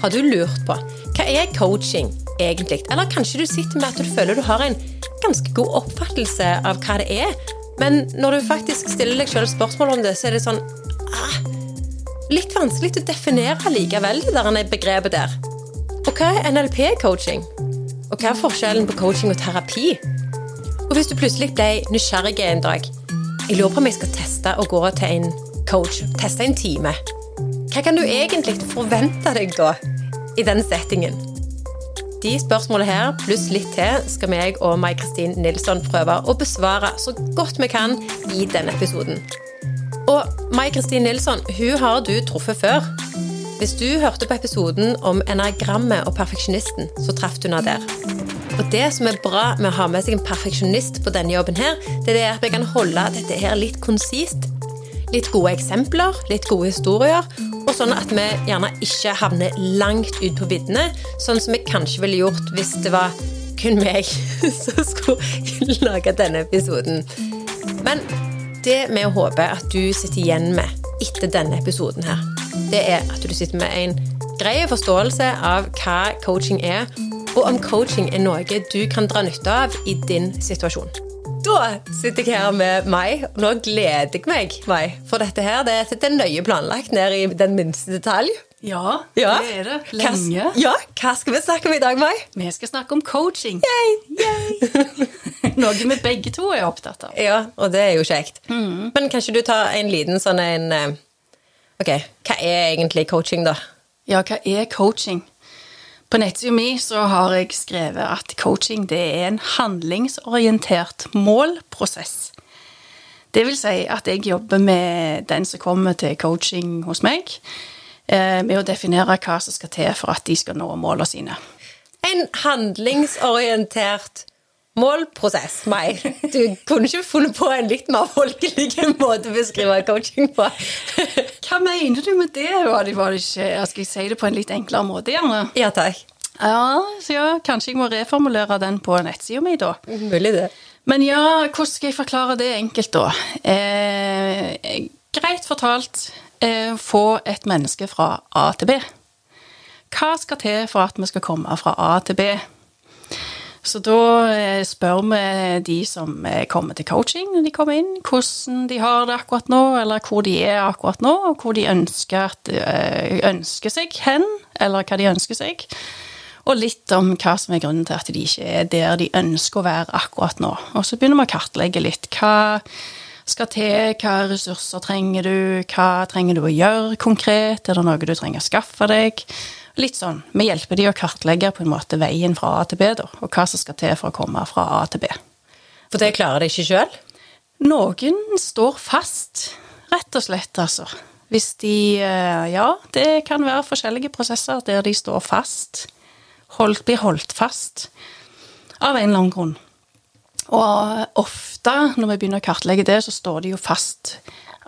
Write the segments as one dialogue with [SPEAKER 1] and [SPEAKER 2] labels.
[SPEAKER 1] Har du lurt på hva er coaching egentlig? Eller kanskje du sitter med at du føler du har en ganske god oppfattelse av hva det er, men når du faktisk stiller deg selv spørsmål om det, så er det sånn ah, Litt vanskelig å definere likevel, det der begrepet der. Og hva er NLP-coaching? Og hva er forskjellen på coaching og terapi? Og hvis du plutselig ble nysgjerrig en dag Jeg lurer på om jeg skal teste å gå til en coach, teste en time. Hva kan du egentlig forvente deg da i den settingen? De spørsmålene her, pluss litt til, skal meg og Mai-Kristin Nilsson prøve å besvare så godt vi kan i denne episoden. Og Mai-Kristin Nilsson, hun har du truffet før. Hvis du hørte på episoden om enagrammet og perfeksjonisten, så traff du henne der. Og det som er bra med å ha med seg en perfeksjonist på denne jobben her, det er at vi kan holde dette her litt konsist. Litt gode eksempler, litt gode historier, sånn at vi gjerne ikke havner langt ut på viddene, sånn som vi kanskje ville gjort hvis det var kun meg som skulle lage denne episoden. Men det vi håper at du sitter igjen med etter denne episoden her, det er at du sitter med en grei forståelse av hva coaching er, og om coaching er noe du kan dra nytte av i din situasjon. Da sitter jeg her med Mai. Nå gleder jeg meg, Mai. For dette her det, er nøye planlagt ned i den minste detalj.
[SPEAKER 2] Ja, ja, det er det. Lenge.
[SPEAKER 1] Hva, ja, Hva skal vi snakke om i dag, Mai?
[SPEAKER 2] Vi skal snakke om coaching.
[SPEAKER 1] Yay, yay.
[SPEAKER 2] Noe vi begge to er opptatt av.
[SPEAKER 1] Ja, og det er jo kjekt. Mm. Men kan ikke du ta en liten sånn en eh, Ok, hva er egentlig coaching, da?
[SPEAKER 2] Ja, hva er coaching? På nettsida mi så har jeg skrevet at coaching det er en handlingsorientert målprosess. Det vil si at jeg jobber med den som kommer til coaching hos meg, eh, med å definere hva som skal til for at de skal nå målene sine.
[SPEAKER 1] En handlingsorientert målprosess, Mai. Du kunne ikke funnet på en litt mer folkelig måte å beskrive coaching på.
[SPEAKER 2] Hva mener du med det? Var det, var det ikke, skal jeg si det på en litt enklere måte, gjerne?
[SPEAKER 1] Ja, takk.
[SPEAKER 2] Ja, så ja, kanskje jeg må reformulere den på nettsida mi, da.
[SPEAKER 1] Mulig det.
[SPEAKER 2] Men ja, hvordan skal jeg forklare det enkelt, da? Eh, greit fortalt, eh, få et menneske fra A til B. Hva skal til for at vi skal komme fra A til B? Så da eh, spør vi de som eh, kommer til coaching når de kommer inn, hvordan de har det akkurat nå, eller hvor de er akkurat nå, og hvor de ønsker, at, eh, ønsker seg hen, eller hva de ønsker seg. Og litt om hva som er grunnen til at de ikke er der de ønsker å være akkurat nå. Og så begynner vi å kartlegge litt. Hva skal til? Hva ressurser trenger du? Hva trenger du å gjøre konkret? Er det noe du trenger å skaffe deg? Litt sånn, Vi hjelper de å kartlegge på en måte veien fra A til B, da, og hva som skal til for å komme fra A til B.
[SPEAKER 1] For det klarer de ikke sjøl?
[SPEAKER 2] Noen står fast, rett og slett, altså. Hvis de eh, Ja, det kan være forskjellige prosesser der de står fast. Holdt, blir holdt fast av en eller annen grunn. Og ofte når vi begynner å kartlegge det, så står de jo fast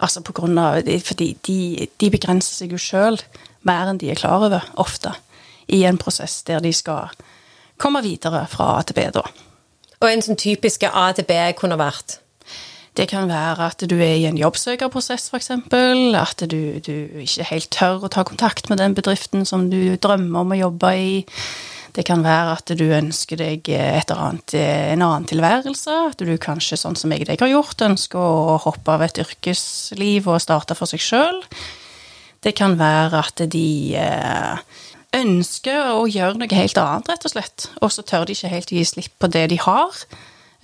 [SPEAKER 2] altså på grunn av Fordi de, de begrenser seg jo sjøl mer enn de er klar over, ofte, i en prosess der de skal komme videre fra A til B, da.
[SPEAKER 1] Og en sånn typiske A til B kunne vært?
[SPEAKER 2] Det kan være at du er i en jobbsøkerprosess, f.eks. At du, du, ikke helt tør å ta kontakt med den bedriften som du drømmer om å jobbe i. Det kan være at du ønsker deg annet, en annen tilværelse. At du kanskje, sånn som jeg deg har gjort, ønsker å hoppe av et yrkesliv og starte for seg sjøl. Det kan være at de eh, ønsker å gjøre noe helt annet, rett og slett. Og så tør de ikke helt gi slipp på det de har,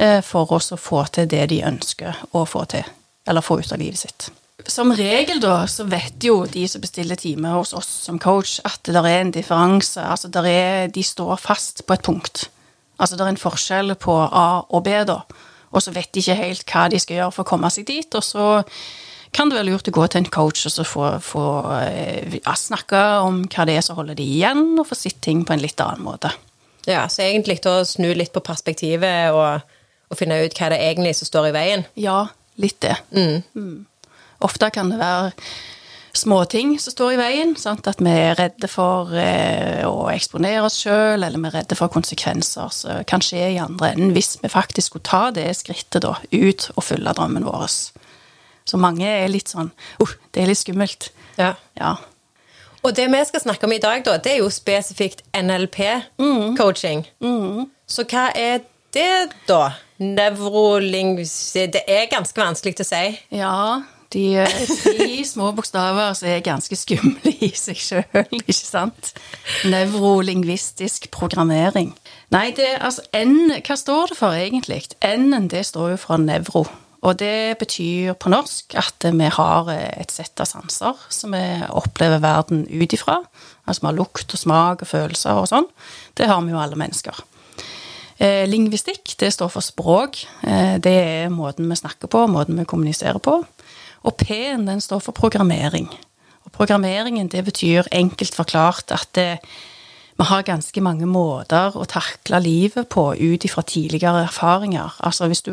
[SPEAKER 2] eh, for å få til det de ønsker å få til. Eller få ut av livet sitt. Som regel da, så vet jo de som bestiller time hos oss som coach, at det er en differanse. Altså er, de står fast på et punkt. Altså det er en forskjell på A og B, da. Og så vet de ikke helt hva de skal gjøre for å komme seg dit. Og så kan det være lurt å gå til en coach og så få, få eh, ja, snakke om hva det er som holder de igjen, og få sett ting på en litt annen måte.
[SPEAKER 1] Ja, så egentlig å snu litt på perspektivet og, og, finne ut hva det er egentlig som står i veien?
[SPEAKER 2] Ja, litt det. Mm. Mm. Ofte kan det være småting som står i veien. Sant? At vi er redde for eh, å eksponere oss sjøl, eller vi er redde for konsekvenser som kan skje i andre enden hvis vi faktisk skulle ta det skrittet da, ut og følge drømmen vår. Så mange er litt sånn uh, det er litt skummelt.
[SPEAKER 1] Ja.
[SPEAKER 2] ja.
[SPEAKER 1] Og det vi skal snakke om i dag, da, det er jo spesifikt NLP-coaching. Så hva er det, da? Nevrolings... Det er ganske vanskelig til å si.
[SPEAKER 2] Ja, de eh, små bokstaver som er ganske skumle i seg sjøl, ikke sant? Nevrolingvistisk programmering. Nei, det altså N Hva står det for, egentlig? N-en, det står jo for nevro. Og det betyr på norsk at vi har et sett av sanser som vi opplever verden ut ifra. Altså vi har lukt og smak og følelser og sånn. Det har vi jo alle mennesker. Eh, lingvistikk, det står for språk. Eh, det er måten vi snakker på, måten vi kommuniserer på. Og P-en, den står for programmering. Og programmeringen, det betyr enkelt forklart at det, vi har ganske mange måter å takle livet på ut ifra tidligere erfaringer. Altså hvis du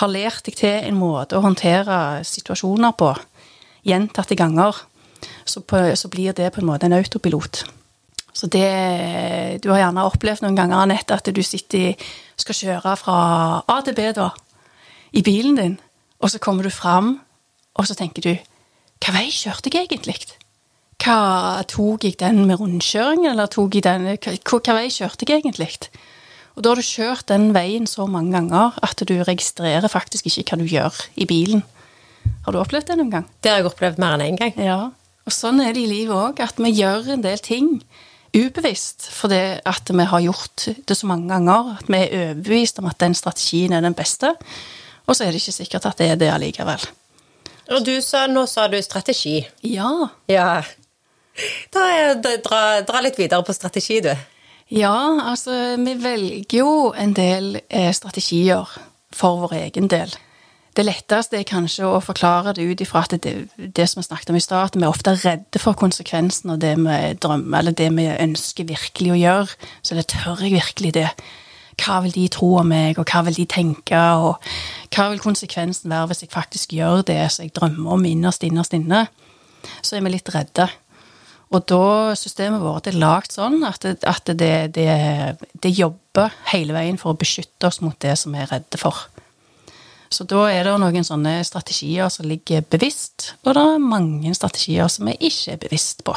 [SPEAKER 2] har lært deg til en måte å håndtere situasjoner på gjentatte ganger, så, på, så blir det på en måte en autopilot. Så det Du har gjerne opplevd noen ganger, Anette, at du sitter skal kjøre fra A til B, da, i bilen din, og så kommer du fram, og så tenker du Hva vei kjørte jeg egentlig? Hva Tok jeg den med rundkjøringen, eller tok jeg den Hva, hva vei kjørte jeg egentlig? Og da har du kjørt den veien så mange ganger at du registrerer faktisk ikke hva du gjør i bilen. Har du opplevd det noen gang?
[SPEAKER 1] Det har jeg opplevd mer enn én en gang.
[SPEAKER 2] Ja. Og sånn er det i livet òg, at vi gjør en del ting ubevisst fordi at vi har gjort det så mange ganger at vi er overbevist om at den strategien er den beste, og så er det ikke sikkert at det er det allikevel.
[SPEAKER 1] Og du sa, nå sa du strategi.
[SPEAKER 2] Ja.
[SPEAKER 1] Ja. Da, dra, dra litt videre på strategi, du.
[SPEAKER 2] Ja, altså vi velger jo en del eh, strategier for vår egen del. Det letteste er kanskje å forklare det ut ifra at det, det som vi snakket om i at vi er ofte redde for konsekvensen av det vi drømmer, eller det vi ønsker virkelig å gjøre. Så det tør jeg virkelig det? Hva vil de tro om meg, og hva vil de tenke, og hva vil konsekvensen være hvis jeg faktisk gjør det som jeg drømmer om innerst, innerst inne? Så er vi litt redde. Og da systemet vårt er lagd sånn at, det, at det, det, det, jobber hele veien for å beskytte oss mot det som vi er redde for. Så da er det noen sånne strategier som ligger bevisst, og det er mange strategier som vi ikke er bevisst på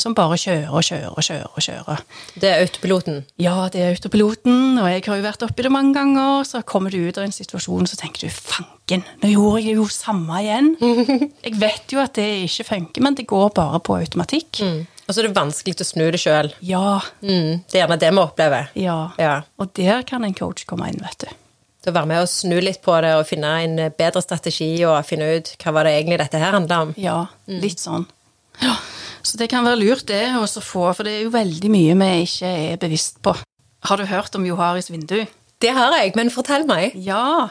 [SPEAKER 2] som bare kjører og kjører og kjører. og kjører.
[SPEAKER 1] Det er autopiloten?
[SPEAKER 2] Ja, det er autopiloten. Og jeg har jo vært oppi det mange ganger. Så kommer du ut av en situasjon, så tenker du fanken, nå gjorde jeg jo samme igjen. Jeg vet jo at det ikke funker, men det går bare på automatikk.
[SPEAKER 1] Mm. Og så er det vanskelig å snu det sjøl.
[SPEAKER 2] Ja.
[SPEAKER 1] Mm. Det er gjerne det vi opplever.
[SPEAKER 2] Ja.
[SPEAKER 1] ja.
[SPEAKER 2] Og der kan en coach komme inn, vet du.
[SPEAKER 1] Til å være med og snu litt på det og finne en bedre strategi og finne ut hva var det egentlig dette her handla om.
[SPEAKER 2] Ja, litt sånn. Ja. Så det kan være lurt, det å få, for det er jo veldig mye vi ikke er bevisst på. Har du hørt om Joharis vindu?
[SPEAKER 1] Det har jeg, men fortell meg.
[SPEAKER 2] Ja,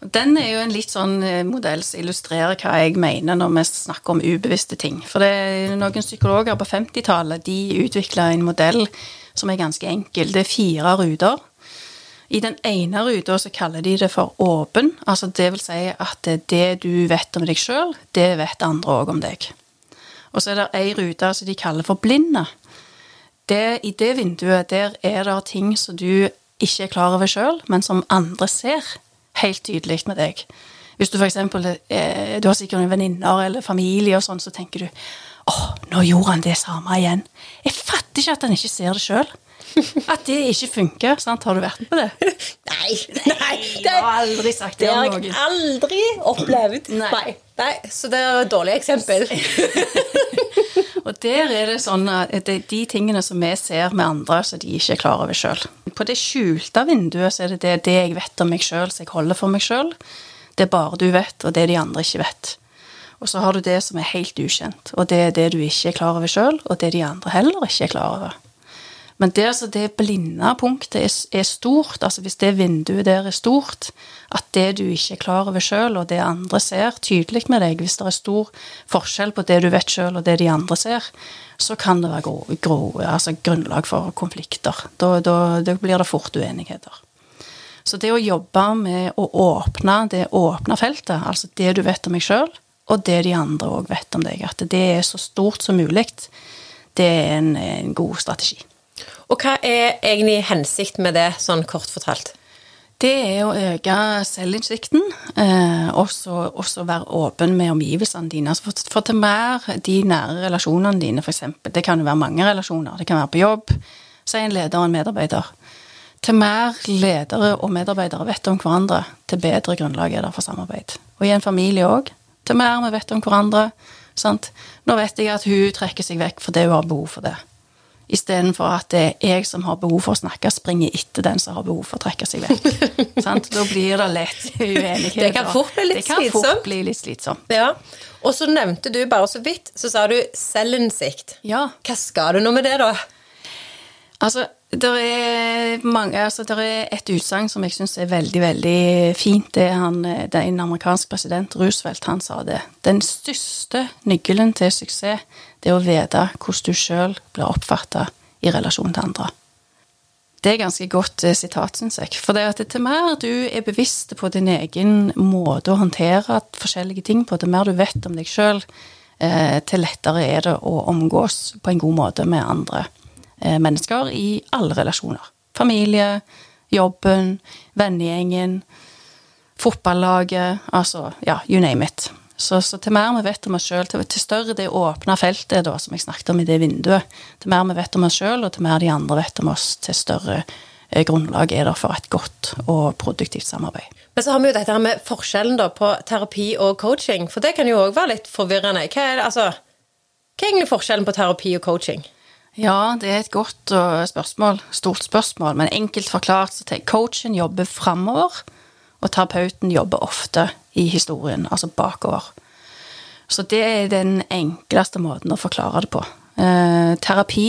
[SPEAKER 2] den er jo en litt sånn eh, modell som illustrerer hva jeg mener når vi snakker om ubevisste ting. For det er noen psykologer på 50-tallet de utvikla en modell som er ganske enkel. Det er fire ruter. I den ene ruta så kaller de det for åpen. altså Det vil si at det du vet om deg sjøl, det vet andre òg om deg. Og så er det ei rute som de kaller for blinde. Det, I det vinduet der er det ting som du ikke er klar over sjøl, men som andre ser helt tydelig med deg. Hvis du f.eks. Eh, har sikkert noen venninner eller familie, og sånn, så tenker du åh, nå gjorde han det samme igjen. Jeg fatter ikke at han ikke ser det sjøl. At det ikke funker. sant? Har du vært med på det?
[SPEAKER 1] Nei. nei
[SPEAKER 2] det, jeg har aldri sagt det,
[SPEAKER 1] det har jeg aldri opplevd. Nei. nei. nei. Så det er et dårlig eksempel.
[SPEAKER 2] og der er det sånn at det er de tingene som vi ser med andre, som de ikke er klar over sjøl. På det skjulte vinduet så er det det, det jeg vet om meg sjøl, som jeg holder for meg sjøl. Det er bare du vet, og det de andre ikke vet. Og så har du det som er helt ukjent, og det er det du ikke er klar over sjøl, og det de andre heller ikke er klar over. Men det, altså, det blinde punktet er, er, stort, altså hvis det vinduet der er stort, at det du ikke er klar over sjøl, og det andre ser tydelig med deg, hvis det er stor forskjell på det du vet sjøl og det de andre ser, så kan det være grov, grov, altså grunnlag for konflikter. Da, da, da, blir det fort uenigheter. Så det å jobbe med å åpne det åpne feltet, altså det du vet om meg sjøl, og det de andre òg vet om deg, at det er så stort som mulig, det er en, en god strategi.
[SPEAKER 1] Og hva er egentlig hensikten med det, sånn kort fortalt?
[SPEAKER 2] Det er å øke selvinnsikten, eh, og så være åpen med omgivelsene dine. Altså for, for til mer de nære relasjonene dine, f.eks. Det kan jo være mange relasjoner. Det kan være på jobb. Si en leder og en medarbeider. Til mer ledere og medarbeidere vet om hverandre, til bedre grunnlag er det for samarbeid. Og i en familie òg. Til mer vi vet om hverandre. Sant? Nå vet jeg at hun trekker seg vekk fordi hun har behov for det. Istedenfor at det er jeg som har behov for å snakke, springer etter den som har behov for å trekke seg vekk. da blir det lett uenighet.
[SPEAKER 1] Det kan fort bli litt slitsomt.
[SPEAKER 2] Det kan fort bli litt slitsomt.
[SPEAKER 1] Ja. Og så nevnte du bare så vidt, så sa du selvinnsikt.
[SPEAKER 2] Ja.
[SPEAKER 1] Hva skal du nå med det, da?
[SPEAKER 2] Altså, det er, mange, altså, det er et utsagn som jeg syns er veldig veldig fint. Det er han, det er en amerikansk president, Roosevelt, han sa det. Den største nøkkelen til suksess det er å vite hvordan du sjøl blir oppfatta i relasjon til andre. Det er ganske godt eh, sitat, syns jeg. For det at til mer du er bevisst på din egen måte å håndtere forskjellige ting på, til mer du vet om deg sjøl, eh, til lettere er det å omgås på en god måte med andre Eh, mennesker i alle relasjoner. Familie, jobben, vennegjengen, fotballaget, altså ja, you name it. Så, så, til mer vi vet om oss sjøl, til, til, større det åpne feltet da, som jeg snakket om i det vinduet, til mer vi vet om oss sjøl, og til mer de andre vet om oss, til større eh, grunnlag er det for et godt og produktivt samarbeid.
[SPEAKER 1] Men så har vi jo dette med forskjellen da på terapi og coaching, for det kan jo òg være litt forvirrende. Hva er, altså, hva er egentlig forskjellen på terapi og coaching?
[SPEAKER 2] Ja, det er et godt spørsmål. Stort spørsmål. Men enkelt forklart så tenker coachen jobber framover, og terapeuten jobber ofte i historien, altså bakover. Så det er den enkleste måten å forklare det på. Eh, terapi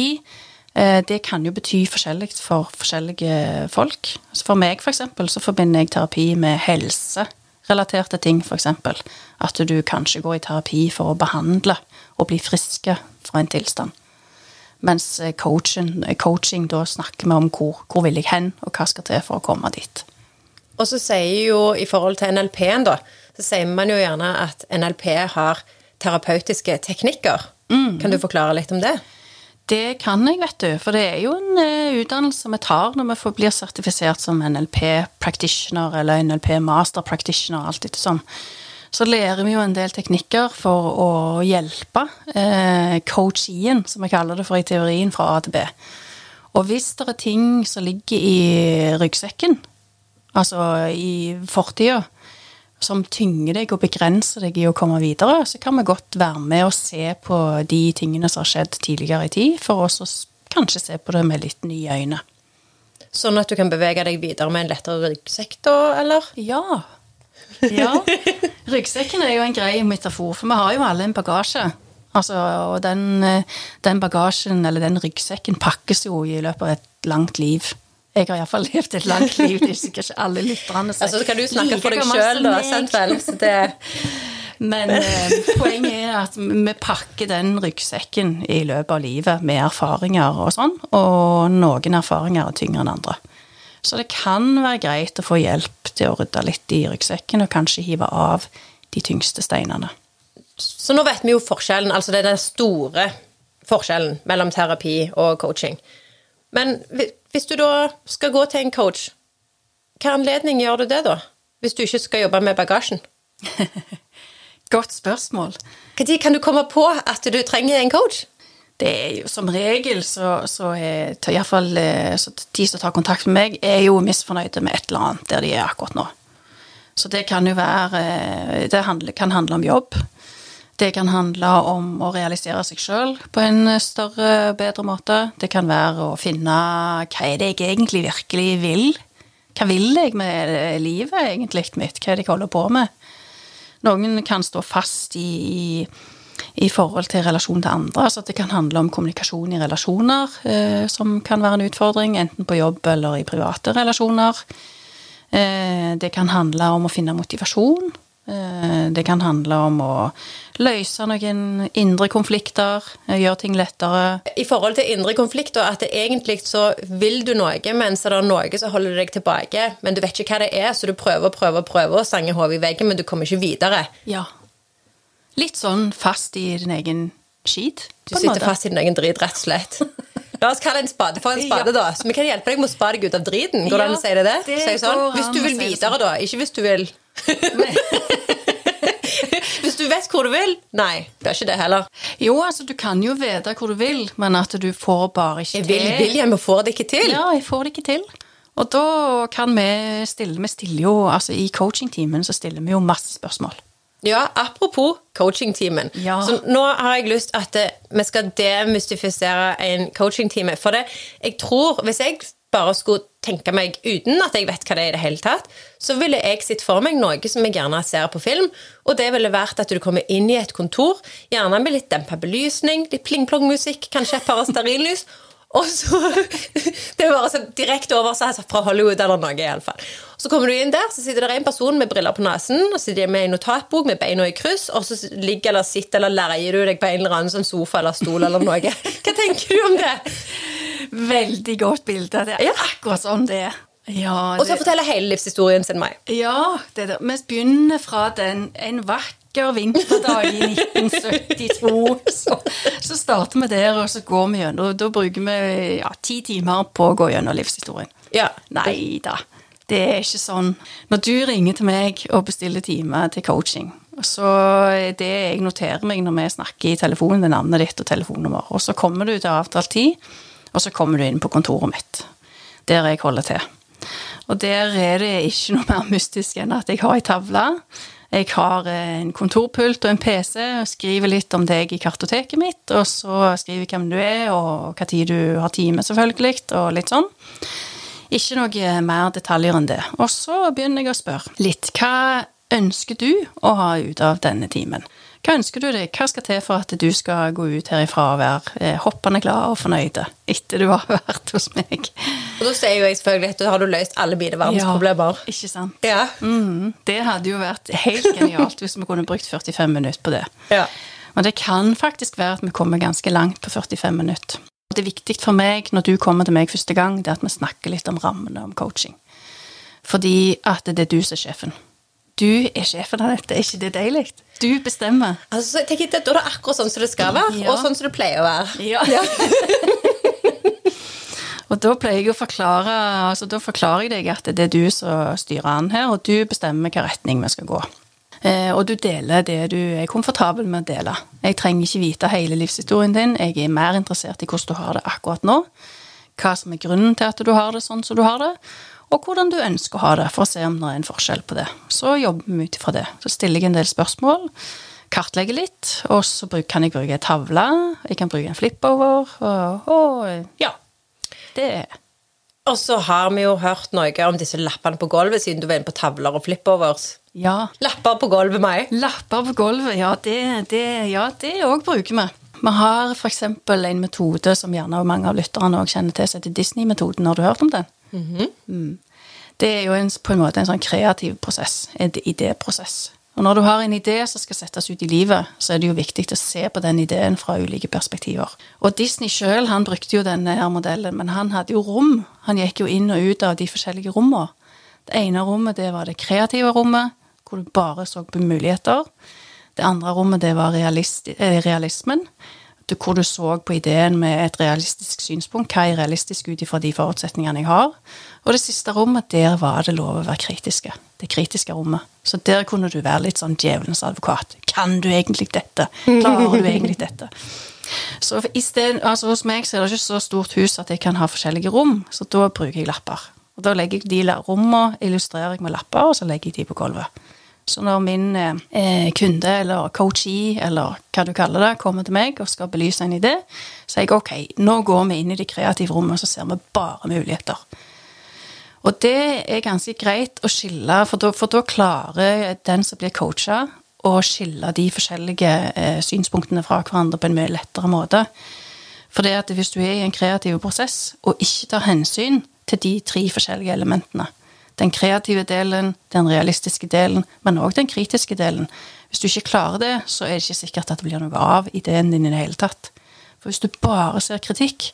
[SPEAKER 2] eh, det kan jo bety forskjellig for forskjellige folk. Så for meg, for eksempel, så forbinder jeg terapi med helserelaterte ting, f.eks. At du kanskje går i terapi for å behandle og bli friske fra en tilstand. Mens eh, coaching, eh, coaching da snakker vi om hvor, hvor vil jeg hen, og hva skal til for å komme dit.
[SPEAKER 1] Og så sier jo i forhold til NLP-en, da, så sier man jo gjerne at NLP har terapeutiske teknikker. Mm. Kan du forklare litt om det?
[SPEAKER 2] Det kan jeg, vet du. For det er jo en uh, utdannelse vi tar når vi blir sertifisert som NLP practitioner eller NLP master practitioner, alt etter sånn så lærer vi jo en del teknikker for å hjelpe eh, coachien, som vi kaller det for i teorien, fra A til B. Og hvis det er ting som ligger i ryggsekken, altså i fortida, som tynger deg og begrenser deg i å komme videre, så kan vi godt være med og se på de tingene som har skjedd tidligere i tid, for oss å kanskje se på det med litt nye øyne.
[SPEAKER 1] Sånn at du kan bevege deg videre med en lettere ryggsekk, da, eller?
[SPEAKER 2] Ja, ja. Ryggsekken er jo en grei metafor, for vi har jo alle en bagasje. Altså, og den, eh, den, bagasjen, eller den ryggsekken, pakkes jo i løpet av et langt liv. Jeg har iallfall levd et langt liv. Det er sikkert ikke alle lytterne
[SPEAKER 1] som altså, Så kan du snakke for deg sjøl, da, sant vel? Det...
[SPEAKER 2] Men eh, poenget er at vi pakker den ryggsekken i løpet av livet med erfaringer og sånn, og noen erfaringer er tyngre enn andre. Så det kan være greit å få hjelp til å rydde litt i ryggsekken, og kanskje hive av de tyngste steinene.
[SPEAKER 1] Så nå vet vi jo forskjellen, altså det er den store forskjellen mellom terapi og coaching. Men hvis du da skal gå til en coach, hva anledning gjør du det, da? Hvis du ikke skal jobbe med bagasjen?
[SPEAKER 2] Godt spørsmål.
[SPEAKER 1] Når kan du komme på at du trenger en coach?
[SPEAKER 2] Det er jo som regel så, så er iallfall eh, de som tar kontakt med meg, er jo misfornøyde med et eller annet der de er akkurat nå. Så det kan jo være eh, Det kan handle om jobb. Det kan handle om å realisere seg sjøl på en større, bedre måte. Det kan være å finne hva er det jeg egentlig virkelig vil? Hva vil jeg med livet egentlig mitt? Hva er det jeg holder på med? Noen kan stå fast i, i i forhold til relasjon til andre. Altså at det kan handle om kommunikasjon i relasjoner, eh, som kan være en utfordring, enten på jobb eller i private relasjoner. Eh, det kan handle om å finne motivasjon. Eh, det kan handle om å løse noen indre konflikter, eh, gjøre ting lettere.
[SPEAKER 1] I forhold til indre konflikter, at det egentlig så vil du noe, men så er det noe som holder deg tilbake, men du vet ikke hva det er, så du prøver og prøver og prøver å stange hodet i veggen, men du kommer ikke videre.
[SPEAKER 2] Ja, litt sånn fast i din egen skit.
[SPEAKER 1] Du sitter fast i din egen drit, rett og slett. La oss kalle en spade for en spade, da. Så vi kan hjelpe deg med å spa deg ut av driten. Går det an å si det? det?
[SPEAKER 2] det
[SPEAKER 1] sånn. Hvis du vil videre,
[SPEAKER 2] sånn.
[SPEAKER 1] da. Ikke hvis du vil Hvis du vet hvor du vil. Nei, det er ikke det heller.
[SPEAKER 2] Jo, altså, du kan jo vite hvor du vil, men at du får bare ikke til.
[SPEAKER 1] Jeg vil, vil jeg, men får det ikke til.
[SPEAKER 2] Ja, jeg får det ikke til. Og da kan vi stille Vi stiller jo, altså i coachingtimen så stiller vi jo masse spørsmål.
[SPEAKER 1] Ja, apropos coachingtimen.
[SPEAKER 2] Ja.
[SPEAKER 1] Så nå har jeg lyst at eh, vi skal demystifisere en coachingtime. For det, jeg tror, hvis jeg bare skulle tenke meg uten at jeg vet hva det er i det hele tatt, så ville jeg sett for meg noe som jeg gjerne ser på film, og det ville vært at du kommer inn i et kontor, gjerne med litt dempa belysning, litt pling-plong-musikk, kanskje et par stearinlys, og så Det er bare så direkte oversatt fra Hollywood eller noe, iallfall. Så kommer du inn der, så sitter det en person med briller på nesen, og sitter med en notatbok med beina i kryss, og så ligger eller sitter eller leier du deg på en eller annen sånn sofa eller stol eller noe. Hva tenker du om det?
[SPEAKER 2] Veldig godt bilde. Det er
[SPEAKER 1] Ja.
[SPEAKER 2] akkurat sånn det er. Ja,
[SPEAKER 1] Og så
[SPEAKER 2] det,
[SPEAKER 1] forteller hele livshistorien sin meg.
[SPEAKER 2] ja det er det. vi begynner fra den en vakker vinterdag i 1972. Så, så starter vi der, og så går vi gjennom. Da bruker vi ja, ti timer på å gå gjennom livshistorien.
[SPEAKER 1] Ja.
[SPEAKER 2] Nei da, det er ikke sånn. Når du ringer til meg og bestiller time til coaching, så det jeg noterer meg når vi snakker i telefonen, det er navnet ditt og telefonnummer, og så kommer du til avtalt tid, og så kommer du inn på kontoret mitt, der jeg holder til. Og der er det ikke noe mer mystisk enn at jeg har ei tavle. Jeg har en kontorpult og en PC og skriver litt om deg i kartoteket mitt. Og så skriver jeg hvem du er, og hva tid du har time, selvfølgelig, og litt sånn. Ikke noe mer detaljer enn det. Og så begynner jeg å spørre litt. Hva ønsker du å ha ut av denne timen? Hva ønsker du deg? Hva skal til for at du skal gå ut herifra og være eh, hoppende glad og fornøyde etter du har vært hos meg?
[SPEAKER 1] Og da sier jo jeg selvfølgelig at da har du løst alle mine verdensproblemer.
[SPEAKER 2] ikke sant?
[SPEAKER 1] Ja.
[SPEAKER 2] Mm, det hadde jo vært helt genialt hvis vi kunne brukt 45 minutter på det.
[SPEAKER 1] ja.
[SPEAKER 2] Men det kan faktisk være at vi kommer ganske langt på 45 minutter. Det er viktig for meg når du kommer til meg første gang, det er at vi snakker litt om rammene om coaching. Fordi at det er du som er sjefen. Du er sjefen av dette, er ikke det deilig? Du bestemmer.
[SPEAKER 1] Altså, tenker, Da er det akkurat sånn som det skal være,
[SPEAKER 2] Ja.
[SPEAKER 1] og sånn som det pleier å være.
[SPEAKER 2] Ja. og da pleier jeg å forklare altså Da forklarer jeg deg at det er du som styrer an her, og du bestemmer hvilken retning vi skal gå. Eh, og du deler det du er komfortabel med å dele. Jeg trenger ikke vite hele livshistorien din. Jeg er mer interessert i hvordan du har det akkurat nå. Hva som er grunnen til at du har det sånn som du har det. Og hvordan du ønsker å ha det, for å se om det er en forskjell på det. Så jobber vi ut ifra det. Så stiller jeg en del spørsmål, kartlegger litt, og så kan jeg bruke en tavle, jeg kan bruke en flipover, og, og ja. Det er
[SPEAKER 1] Og så har vi jo hørt noe om disse lappene på gulvet, siden du var inne på tavler og flipovers.
[SPEAKER 2] Ja.
[SPEAKER 1] Lapper på gulvet, meg.
[SPEAKER 2] Lapper på gulvet, ja, det det, ja, det òg bruker vi. Vi har f.eks. en metode som gjerne mange av lytterne også kjenner til, som heter Disney-metoden. Har du hørt om den? Mm. Det er jo en, på en måte en sånn kreativ prosess, en idéprosess. Og når du har en idé som skal settes ut i livet, så er det jo viktig å se på den ideen fra ulike perspektiver. Og Disney sjøl brukte jo denne her modellen, men han hadde jo rom. Han gikk jo inn og ut av de forskjellige rommene. Det ene rommet det var det kreative rommet, hvor du bare så på muligheter. Det andre rommet det var eh, realismen, hvor du så på ideen med et realistisk synspunkt. Hva er realistisk ut ifra de forutsetningene jeg har? Og det siste rommet, der var det lov å være kritiske. Det kritiske rommet. Så der kunne du være litt sånn djevelens advokat. Kan du egentlig dette? Klarer du egentlig dette? Så i sted, altså hos meg så er det ikke så stort hus at jeg kan ha forskjellige rom, så da bruker jeg lapper. Og da legger jeg de rommene, illustrerer jeg med lapper, og så legger jeg de på gulvet. Så når min eh, kunde eller coachee eller hva du kaller det, kommer til meg og skal belyse en idé, så er jeg ok, nå går vi inn i det kreative rommet, og så ser vi bare muligheter. Og det er ganske greit å skille, for da, for da klarer den som blir coacha, å skille de forskjellige eh, synspunktene fra hverandre på en mye lettere måte. For det at hvis du er i en kreativ prosess og ikke tar hensyn til de tre forskjellige elementene, den kreative delen, den realistiske delen, men òg den kritiske delen Hvis du ikke klarer det, så er det ikke sikkert at det blir noe av ideen din i det hele tatt. For hvis du bare ser kritikk,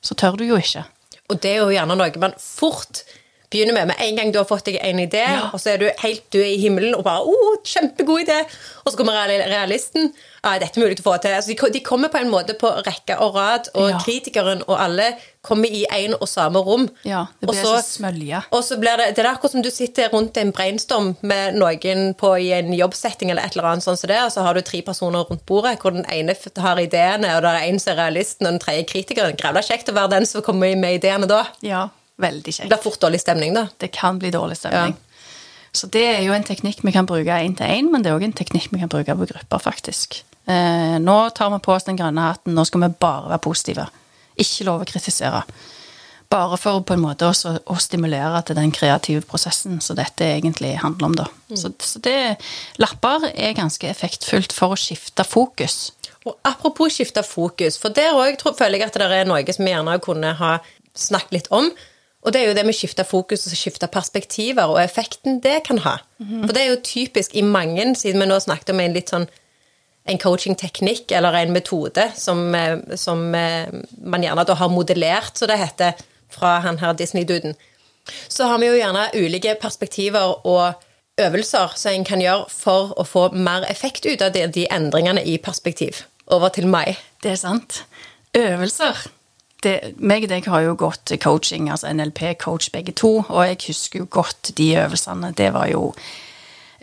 [SPEAKER 2] så tør du jo ikke.
[SPEAKER 1] Og det er jo gjerne noe man fort begynner med. Med en gang du har fått deg en idé,
[SPEAKER 2] Ja.
[SPEAKER 1] og så er du helt du er i himmelen og bare oh, kjempegod idé, og så kommer realisten. Ja, er dette mulig å få til? Altså, de, de kommer på en måte på rekke og rad, og
[SPEAKER 2] Ja.
[SPEAKER 1] kritikeren og alle kommer i en og samme rom.
[SPEAKER 2] Ja, det blir
[SPEAKER 1] så-
[SPEAKER 2] så smølje.
[SPEAKER 1] Og så blir det, det er akkurat som du sitter rundt en brainstorm med noen på i en jobbsetting eller et eller annet sånn som det, og så har du tre personer rundt bordet, hvor den ene har ideene, og det er en som er realisten, og den tredje kritikeren. Grævla kjekt å være den som kommer med ideene da.
[SPEAKER 2] Ja, veldig
[SPEAKER 1] Det
[SPEAKER 2] kjekt.
[SPEAKER 1] blir fort dårlig stemning, da.
[SPEAKER 2] Det kan bli dårlig stemning. Så det er jo en teknikk vi kan bruke én til én, men det er òg en teknikk vi kan bruke på grupper, faktisk. Eh, nå tar vi på oss den grønne hatten, nå skal vi bare være positive. Ikke lov å kritisere. Bare for på en måte også å stimulere til den kreative prosessen som dette egentlig handler om, da. Så, så det Lapper er ganske effektfullt for å skifte fokus.
[SPEAKER 1] Og apropos skifte fokus, for der òg føler jeg at det er noe som vi gjerne kunne ha snakket litt om. Og det er jo det med skifte fokus og skifte perspektiver, og effekten det kan ha. For det er jo typisk i mange, siden vi nå snakket om en litt sånn en coachingteknikk eller en metode som, eh, som eh, man gjerne da har modellert, så det heter, fra han her Disney-duden. Så har vi jo gjerne ulike perspektiver og øvelser som en kan gjøre for å få mer effekt ut av de, de endringene i perspektiv. Over til meg.
[SPEAKER 2] Det er sant. Øvelser. Det, meg og deg har jo gått coaching, altså NLP-coach begge to, og jeg husker jo godt de øvelsene. Det var jo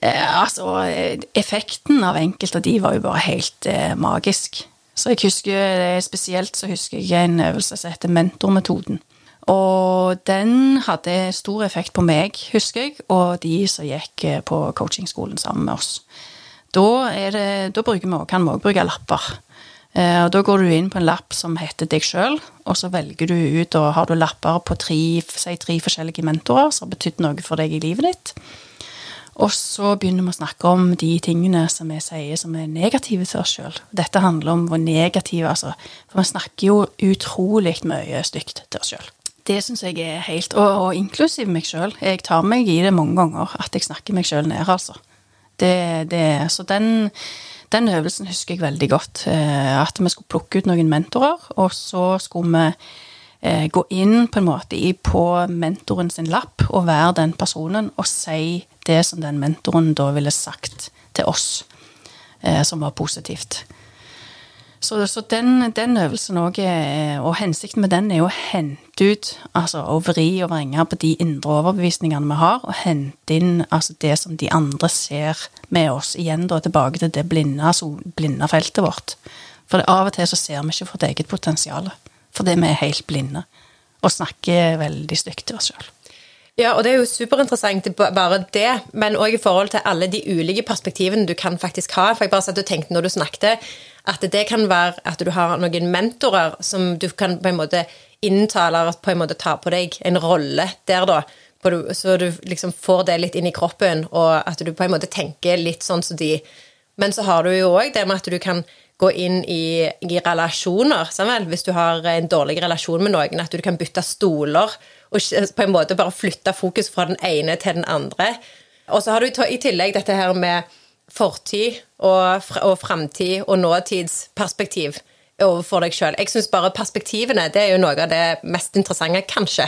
[SPEAKER 2] eh, Altså, eh, effekten av enkelte av de var jo bare helt eh, magisk. Så jeg husker eh, spesielt så husker jeg en øvelse som heter mentormetoden. Og den hadde stor effekt på meg, husker jeg, og de som gikk eh, på coachingskolen sammen med oss. Da, det, da bruker vi, også- kan vi òg bruke lapper. Eh, og Da går du inn på en lapp som heter deg sjøl, og så velger du ut og har du lapper på tre, si, tre forskjellige mentorer som har betydd noe for deg i livet ditt. Og så begynner vi å snakke om de tingene som vi sier som er negative til oss sjøl. Dette handler om hvor negative altså, For vi snakker jo utrolig mye stygt til oss sjøl. Det syns jeg er helt Og, og inklusiv meg sjøl. Jeg tar meg i det mange ganger at jeg snakker meg sjøl ned, altså. Det, det, så den, den øvelsen husker jeg veldig godt. eh, At vi skulle plukke ut noen mentorer, og så skulle vi eh, gå inn på en måte på mentoren sin lapp og være den personen og si det som den mentoren da ville sagt til oss, eh, som var positivt. Så, så den, den øvelsen òg Og hensikten med den er jo å hente ut altså å vri og vrenge på de indre overbevisningene vi har, og hente inn altså det som de andre ser med oss. Igjen da tilbake til det blinde, altså blinde feltet vårt. For av og til så ser vi ikke vårt eget potensial. Fordi vi er helt blinde. Og snakker veldig stygt til oss sjøl.
[SPEAKER 1] Ja, og det er jo superinteressant er bare det, men òg i forhold til alle de ulike perspektivene du kan faktisk ha. For jeg bare satt og tenkte når du snakket, at det kan være at du har noen mentorer som du kan på en måte inntale, eller på en måte ta på deg en rolle der, da. Så du liksom får det litt inn i kroppen, og at du på en måte tenker litt sånn som de. Men så har du jo òg det med at du kan gå inn i, i relasjoner. sammen. Hvis du har en dårlig relasjon med noen, at du kan bytte stoler og på en måte bare flytte fokus fra den ene til den andre. Og så har du i tillegg dette her med fortid og, og framtid og nåtidsperspektiv overfor deg sjøl. Jeg syns bare perspektivene det er jo noe av det mest interessante, kanskje.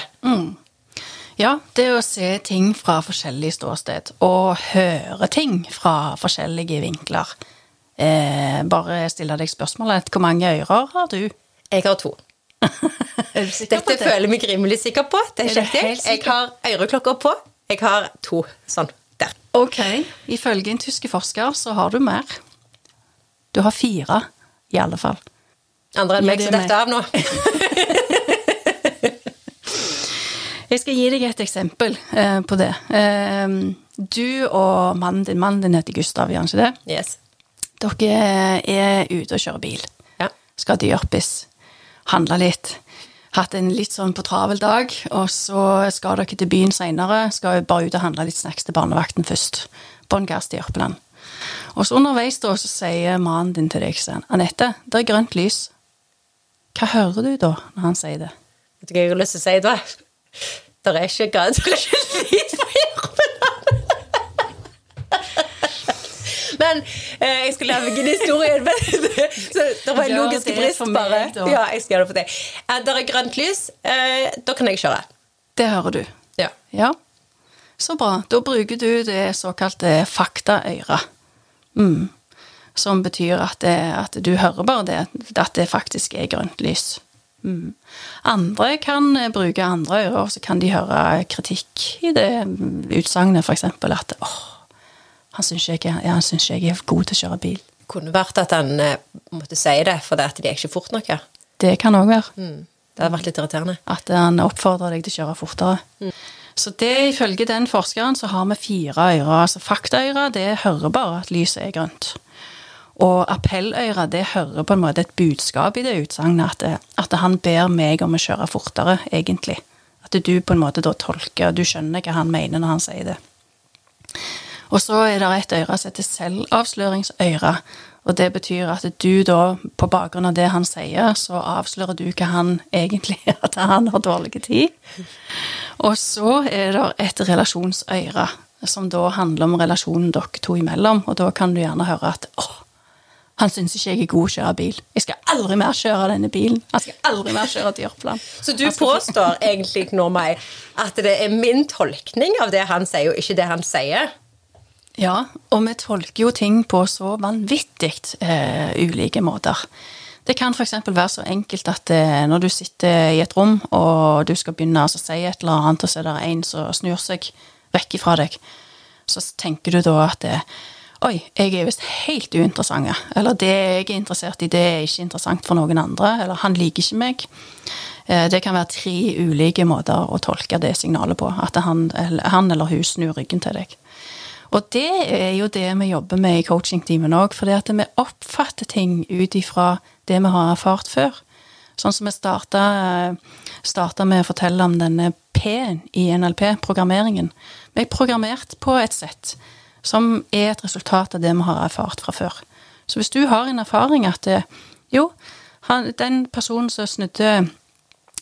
[SPEAKER 2] Ja, det å se ting fra forskjellig ståsted, og høre ting fra forskjellige vinkler. Eh, bare stille deg spørsmålet hvor mange ører har du?
[SPEAKER 1] Jeg har to.
[SPEAKER 2] Er det?
[SPEAKER 1] Dette føler jeg meg rimelig sikker på. Det
[SPEAKER 2] Er du.
[SPEAKER 1] Jeg. jeg har øreklokker på. Jeg har to sånn der.
[SPEAKER 2] Ok, ifølge en tyske forsker så har du mer. Du har fire, i alle fall.
[SPEAKER 1] Andre enn meg som
[SPEAKER 2] er
[SPEAKER 1] detter av nå.
[SPEAKER 2] Jeg skal gi deg et eksempel eh, på det. Eh, du og mannen din, mannen din heter Gustav, gjør han ikke det?
[SPEAKER 1] Yes.
[SPEAKER 2] Dere er ute og kjører bil.
[SPEAKER 1] Ja.
[SPEAKER 2] Skal til Jørpis. Handle litt. Hatt en litt sånn på travel dag, og så skal dere til byen seinere. Skal jo bare ut og handle litt snacks til barnevakten først. Bånn gass til Jørpeland. Og så underveis da, så sier mannen din til deg sånn Anette, det er grønt lys. Hva hører du da, når han sier det?
[SPEAKER 1] Vet du hva jeg har lyst til å si da? Det er ikke grønt, det er ikke lys på Jørpeland. Men jeg skal lage en historie. Men, så det var en logisk brist, bare. Ja, jeg skal gjøre det for deg. Eh, det er grønt lys. Eh, da kan jeg kjøre.
[SPEAKER 2] Det hører du.
[SPEAKER 1] Ja.
[SPEAKER 2] Ja. Så bra. Da bruker du det såkalte faktaøret. Mm. Som betyr at, det, at du hører bare det, at det faktisk er grønt lys. Mm. Andre kan eh, bruke andre ører, så kan de høre kritikk i det utsagnet, f.eks. at åh, han syns jeg, ja, han syns jeg er god til å kjøre bil.
[SPEAKER 1] Kunne vært at han eh, måtte si det fordi at de er ikke fort nok. Ja.
[SPEAKER 2] Det kan òg være.
[SPEAKER 1] Mm. Det hadde vært litt irriterende.
[SPEAKER 2] At han oppfordrer deg til å kjøre fortere. Så det ifølge den forskeren så har vi fire ører. Altså faktaører, det hører bare at lyset er grønt. Og appelløyre, det hører på en måte et budskap i det utsagnet. At, at han ber meg om å kjøre fortere, egentlig. At du på en måte da tolker, du skjønner hva han mener når han sier det. Og så er det et øre som heter selvavsløringsøyre. Og det betyr at du da, på bakgrunn av det han sier, så avslører du hva han egentlig At han har dårlig tid. Og så er det et relasjonsøyre, som da handler om relasjonen dere to imellom. Og da kan du gjerne høre at åh, han syns ikke jeg er god til å kjøre bil. Jeg skal aldri mer kjøre denne bilen. Jeg skal aldri mer kjøre Jørpeland.
[SPEAKER 1] Så du påstår egentlig nå, Mai, at det er min tolkning av det han sier, og ikke det han sier?
[SPEAKER 2] Ja, og vi tolker jo ting på så vanvittig eh, ulike måter. Det kan f.eks. være så enkelt at eh, når du sitter i et rom, og du skal begynne å si et eller annet, og så er det en som snur seg vekk ifra deg, så tenker du da at eh, Oi, jeg er visst helt uinteressant. Eller det jeg er interessert i, det er ikke interessant for noen andre. Eller han liker ikke meg. Eh, Det kan være tre ulike måter å tolke det signalet på. At han, han eller hun snur ryggen til deg. Og det er jo det vi jobber med i coachingtimen òg, fordi at vi oppfatter ting ut ifra det vi har erfart før. Sånn som vi starta, starta med å fortelle om denne P-en i NLP, programmeringen. Vi er programmert på et sett som er et resultat av det vi har erfart fra før. Så hvis du har en erfaring at eh, jo, den personen som snudde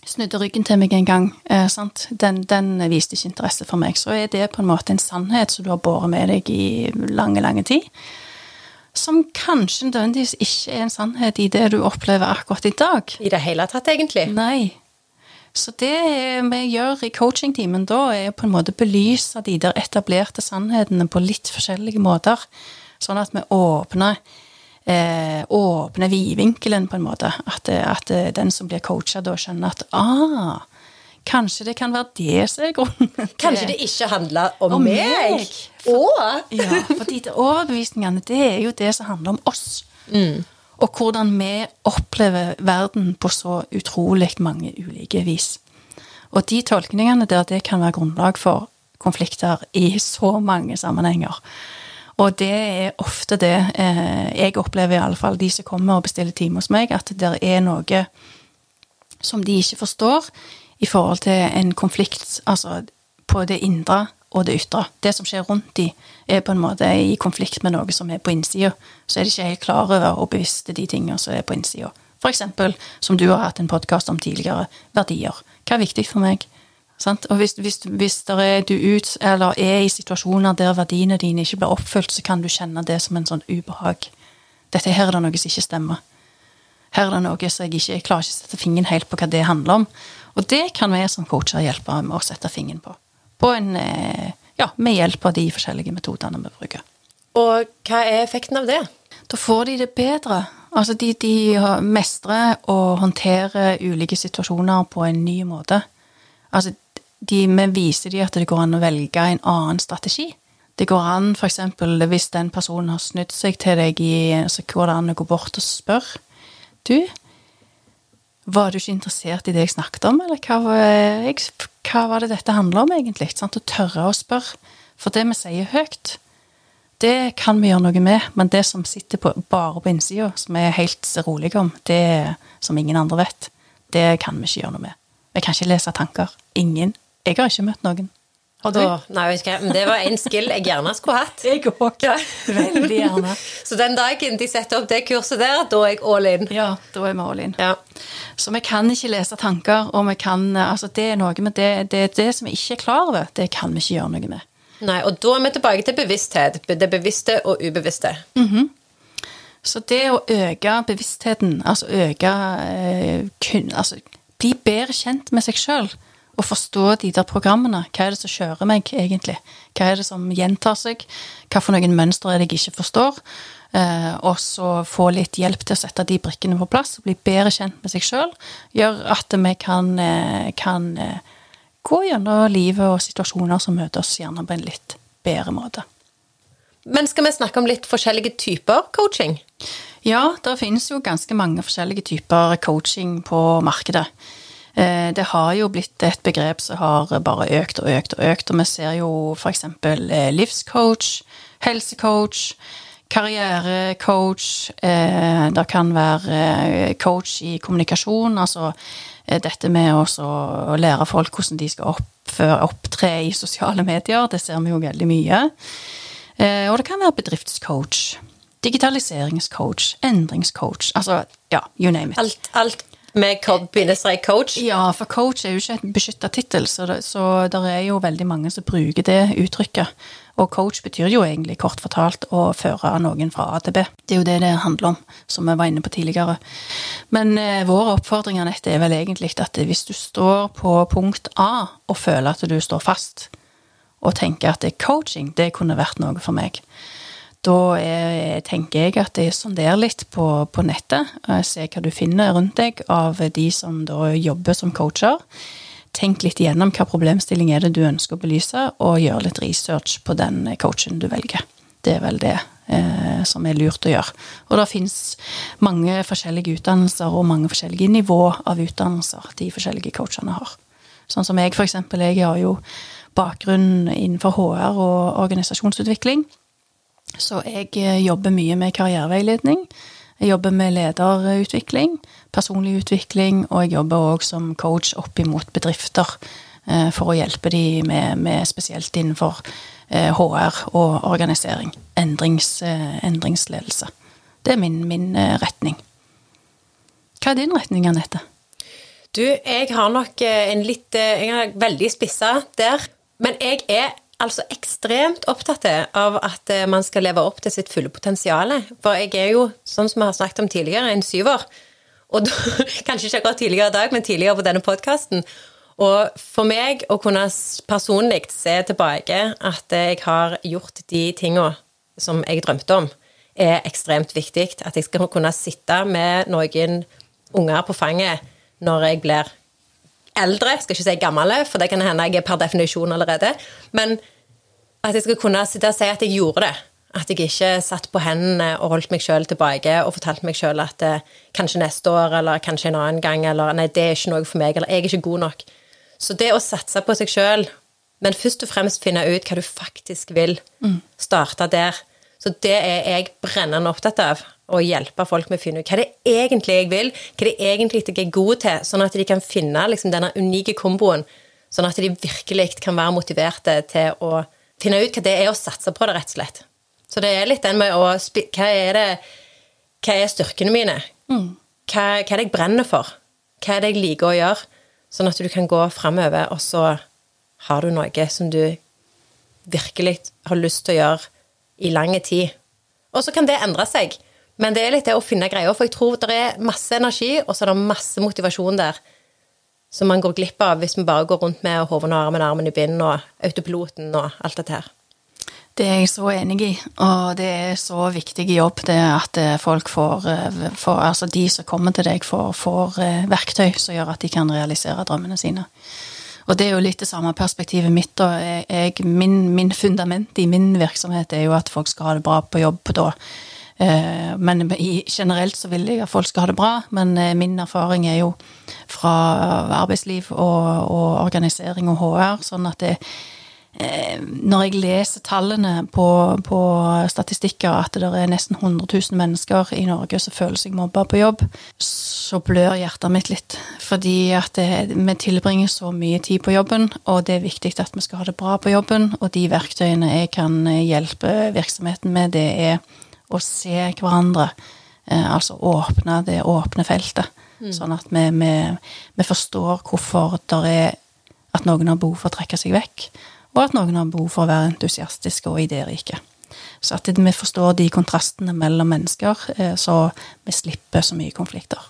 [SPEAKER 2] snudde ryggen til meg en gang. Eh, sant? Den, den viste ikke interesse for meg. Så er det på en måte en sannhet som du har båret med deg i lange, lange tid. Som kanskje nødvendigvis ikke er en sannhet i det du opplever akkurat i dag.
[SPEAKER 1] I det hele tatt, egentlig?
[SPEAKER 2] Nei. Så det vi gjør i coachingtimen da, er på en måte belyse de der etablerte sannhetene på litt forskjellige måter. Sånn at vi åpner eh, åpner vidvinkelen, på en måte. At, at den som blir coacha, da skjønner at ah, kanskje det kan være det som er grunnen. til-
[SPEAKER 1] Kanskje det ikke handler om,
[SPEAKER 2] Om
[SPEAKER 1] meg?
[SPEAKER 2] meg?
[SPEAKER 1] Å!
[SPEAKER 2] Ja, fordi overbevisningene, det er jo det som handler om oss. Og hvordan vi opplever verden på så utrolig mange ulike vis. Og de tolkningene der, det kan være grunnlag for konflikter i så mange sammenhenger. Og det er ofte det eh, jeg opplever, i alle fall de som kommer og bestiller time hos meg, at det er noe som de ikke forstår i forhold til en konflikt, altså på det indre og det ytre. Det som skjer rundt de, er på en måte i konflikt med noe som er på innsida. Så er de ikke helt klar over og bevisste de tingene som er på innsida. Eksempel, som du har hatt en podkast om tidligere, verdier. Hva er viktig for meg? Sant? Og hvis, hvis, hvis der er du ut, eller er i situasjoner der verdiene dine ikke blir oppfylt, så kan du kjenne det som en sånn ubehag. Dette her er det noe som ikke stemmer. Her er det noe som jeg ikke jeg klarer ikke å sette fingeren helt på hva det handler om. Og det kan vi som coacher hjelpe med å sette fingeren på. På en, eh, ja, med hjelp av de forskjellige metodene vi bruker.
[SPEAKER 1] Og hva er effekten av det?
[SPEAKER 2] Da får de det bedre. Altså de, de mestrer og håndterer ulike situasjoner på en ny måte. Altså de, vi viser de at det går an å velge en annen strategi. Det går an, for eksempel, hvis den personen har snudd seg til deg i Så går det an å gå bort og spørre. Du, var du ikke interessert i det jeg snakket om, eller hva var, jeg, hva var det dette handler om, egentlig? Å tørre å spørre. For det vi sier høyt, det kan vi gjøre noe med, men det som sitter på, bare på innsida, som vi er helt rolige om, det som ingen andre vet, det kan vi ikke gjøre noe med. Vi kan ikke lese tanker. Ingen. Jeg har ikke møtt noen. Har du?
[SPEAKER 1] Åh, nei, vet ikke, men det var en skill jeg gjerne skulle hatt.
[SPEAKER 2] Jeg òg. Veldig gjerne.
[SPEAKER 1] Så den dagen de setter opp det kurset der, da er jeg all in.
[SPEAKER 2] Ja, da er vi all in.
[SPEAKER 1] Ja.
[SPEAKER 2] Så vi kan ikke lese tanker, og vi kan Altså, det er noe med det, det, det som vi ikke er klar over, det kan vi ikke gjøre noe med.
[SPEAKER 1] Nei, og da er vi tilbake til bevissthet. Det bevisste og ubevisste.
[SPEAKER 2] Så det å øke bevisstheten, altså øke eh, kun, Altså bli bedre kjent med seg sjøl, Å forstå de der programmene. Hva er det som kjører meg, egentlig? Hva er det som gjentar seg? Hva for noen mønstre er det jeg ikke forstår? Eh, og så få litt hjelp til å sette de brikkene på plass, bli bedre kjent med seg sjøl. Gjør at vi kan, eh, kan eh, gå gjennom livet og situasjoner som møter oss gjerne på en litt bedre måte.
[SPEAKER 1] Men skal vi snakke om litt forskjellige typer coaching?
[SPEAKER 2] Ja, det finnes jo ganske mange forskjellige typer coaching på markedet. Eh, det har jo blitt et begrep som har bare økt og økt og økt, og vi ser jo f.eks. Eh, livscoach, helsecoach, karrierecoach. Eh, det kan være coach i kommunikasjon, altså dette med å lære folk hvordan de skal opptre i sosiale medier. Det ser vi jo veldig mye. Og det kan være bedriftscoach. Digitaliseringscoach, endringscoach. Altså, ja, you name it.
[SPEAKER 1] Alt, alt med coach?
[SPEAKER 2] Ja, for coach er jo ikke et beskytta tittel, så, det, så det er jo veldig mange som bruker det uttrykket. Og coach betyr jo egentlig kort fortalt å føre noen fra A til B. Det er jo det det handler om, som vi var inne på tidligere. Men eh, vår oppfordring Annette, er vel egentlig at hvis du står på punkt A og føler at du står fast, og tenker at det coaching, det kunne vært noe for meg, da er, tenker jeg at jeg sonderer litt på, på nettet. Se hva du finner rundt deg av de som da jobber som coacher. Tenk litt igjennom hva problemstilling er det du ønsker å belyse, og gjør litt research på den coachen du velger. Det er vel det eh, som er lurt å gjøre. Og det fins mange forskjellige utdannelser og mange forskjellige nivå av utdannelser de forskjellige coachene har. Sånn som jeg, for eksempel. Jeg har jo bakgrunn innenfor HR og organisasjonsutvikling. Så jeg eh, jobber mye med karriereveiledning. Jeg jobber med lederutvikling, personlig utvikling, og jeg jobber òg som coach opp imot bedrifter eh, for å hjelpe dem med, med spesielt innenfor HR eh, og organisering. Endrings, endringsledelse. Det er min, min retning. Hva er din retning, Anette?
[SPEAKER 1] Du, jeg har nok en litt Jeg er veldig spissa der. Men jeg er altså ekstremt opptatt av at eh, man skal leve opp til sitt fulle potensial. For jeg er jo, sånn som vi har snakket om tidligere, en syver. Og da, kanskje ikke akkurat tidligere i dag, men tidligere på denne podkasten. Og for meg å kunne personlig se tilbake at jeg har gjort de tinga som jeg drømte om, er ekstremt viktig. At jeg skal kunne sitte med noen unger på fanget når jeg blir eldre, skal ikke si gamle, for det kan hende jeg er per definisjon allerede, men at jeg skal kunne sitte og si at jeg gjorde det. At jeg ikke satt på hendene og holdt meg sjøl tilbake og fortalte meg sjøl at eh, kanskje neste år eller kanskje en annen gang eller nei, det er ikke noe for meg, eller jeg er ikke god nok. Så det å satse på seg sjøl, men først og fremst finne ut hva du faktisk vil, mm. starte der. Så det er jeg brennende opptatt av å hjelpe folk med å finne ut hva det er egentlig jeg vil, hva det er egentlig jeg er god til, sånn at de kan finne liksom, denne unike komboen, sånn at de virkelig kan være motiverte til å finne ut hva det er å satse på det, rett og slett. Så det er litt den med å Hva er det Hva er styrkene mine? Mm. Hva, hva, er det jeg brenner for? Hva er det jeg liker å gjøre? Sånn at du kan gå framover, og så har du noe som du virkelig har lyst til å gjøre i lang tid. Og så kan det endre seg. Men det er litt det å finne greia, for jeg tror det er masse energi, og så er det masse motivasjon der som man går glipp av hvis vi bare går rundt med hodet og armen, armen i bind og autopiloten og alt dette her.
[SPEAKER 2] Det er jeg så enig i, og det er så viktig jobb det at eh, folk får, eh, får Altså de som kommer til deg, får, får eh, verktøy som gjør at de kan realisere drømmene sine. Og det er jo litt det samme perspektivet mitt. og jeg, min, min fundament i min virksomhet er jo at folk skal ha det bra på jobb. da Eh, men generelt så vil jeg at folk skal ha det bra. Men eh, min erfaring er jo fra arbeidsliv og, og organisering og HR, sånn at det, når jeg leser tallene på, på, statistikker, at det er nesten 100 000 mennesker i Norge som føler seg mobba på jobb, så blør hjertet mitt litt. Fordi at det, vi tilbringer så mye tid på jobben, og det er viktig at vi skal ha det bra på jobben. Og de verktøyene jeg kan hjelpe virksomheten med, det er å se hverandre. Eh, altså åpne det åpne feltet. Mm. Sånn at vi, vi, vi, forstår hvorfor det er at noen har behov for å trekke seg vekk, og at noen har behov for å være entusiastiske og idérike. Så at vi forstår de kontrastene mellom mennesker, eh, så vi slipper så mye konflikter.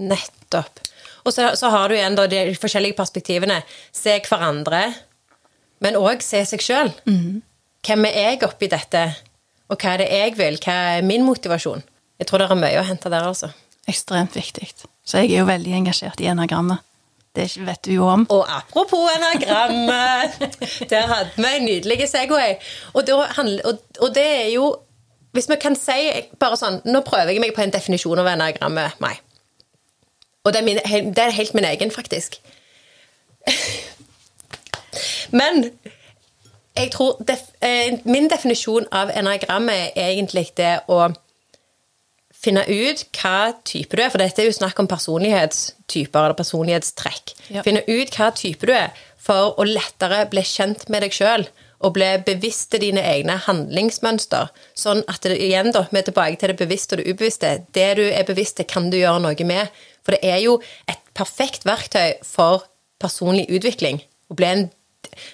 [SPEAKER 1] Nettopp. Og så, så har du igjen de forskjellige perspektivene. Se hverandre, men òg se seg sjøl. Hvem er jeg oppi dette? Og hva er det jeg vil? Hva er min motivasjon? Jeg tror det er mye å hente der, altså.
[SPEAKER 2] Ekstremt viktig. Så jeg er jo veldig engasjert i enagrammet. Det vet du jo om.
[SPEAKER 1] Og apropos enagrammet, der hadde vi en nydelig Segway. Og, det er jo Hvis vi kan si bare sånn Nå prøver jeg meg på en definisjon av enagrammet, meg. Og det er, min, det er helt min egen, faktisk. Men jeg tror def, eh, min definisjon av enagrammet er egentlig det å finne ut hva type du er, for dette er jo snakk om personlighetstyper eller personlighetstrekk.
[SPEAKER 2] Ja.
[SPEAKER 1] Finne ut hva type du er, for å lettere bli kjent med deg sjøl. Og bli bevisst til dine egne handlingsmønster. Sånn at det, igjen da, vi er tilbake til det bevisste og det ubevisste. Det du er bevisst til, kan du gjøre noe med. For det er jo et perfekt verktøy for personlig utvikling. Å bli en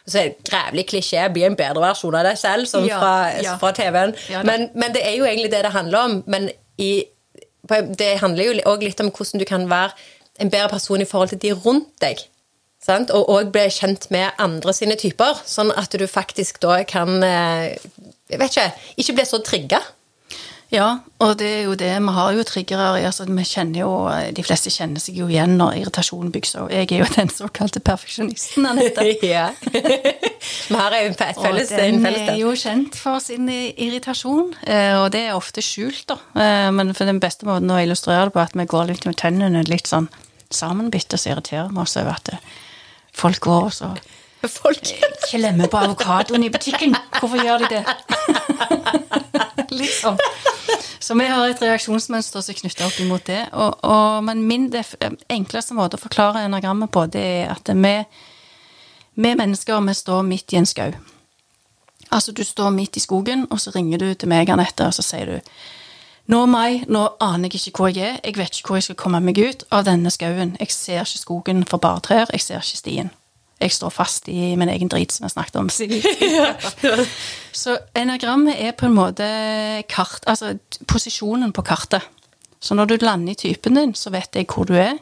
[SPEAKER 1] så er det Grævlig klisjé, bli en bedre versjon av deg selv, som
[SPEAKER 2] Ja,
[SPEAKER 1] fra,
[SPEAKER 2] ja.
[SPEAKER 1] fra TV-en.
[SPEAKER 2] Ja
[SPEAKER 1] men, men det er jo egentlig det det handler om. Men i, det handler jo òg litt om hvordan du kan være en bedre person i forhold til de rundt deg. Sant? Og òg bli kjent med andre sine typer, sånn at du faktisk da kan eh, Jeg vet ikke Ikke bli så trigga.
[SPEAKER 2] Ja, og det er jo det. Vi har jo triggere. Altså, vi kjenner jo, De fleste kjenner seg jo igjen når irritasjonen bygger seg. Jeg er jo den såkalte perfeksjonisten, Anette.
[SPEAKER 1] ja. Vi har jo felles
[SPEAKER 2] Og den er jo kjent for sin irritasjon, eh, og det er ofte skjult, da. Eh, Men for den beste måten å illustrere det på, at vi går litt med tennene litt sånn sammenbitte, så irriterer vi oss over at eh, folk går og så
[SPEAKER 1] Folk
[SPEAKER 2] klemmer på avokadoen i butikken. Hvorfor gjør de det? sånn. Så vi har et reaksjonsmønster som er knytta opp imot det. Og, og, men min enkleste måte å forklare enagrammet på, det er at vi, vi mennesker vi står midt i en skau. Altså, du står midt i skogen, og så ringer du til meg, Anette, og så sier du Nå, Mai, nå aner jeg ikke hvor jeg er. Jeg vet ikke hvor jeg skal komme meg ut av denne skauen. Jeg ser ikke skogen for bare trær. Jeg ser ikke stien. Jeg står fast i min egen drit, som jeg snakket om. Så enagrammet er på en måte kart, altså posisjonen på kartet. Så når du lander i typen din, så vet jeg hvor du er,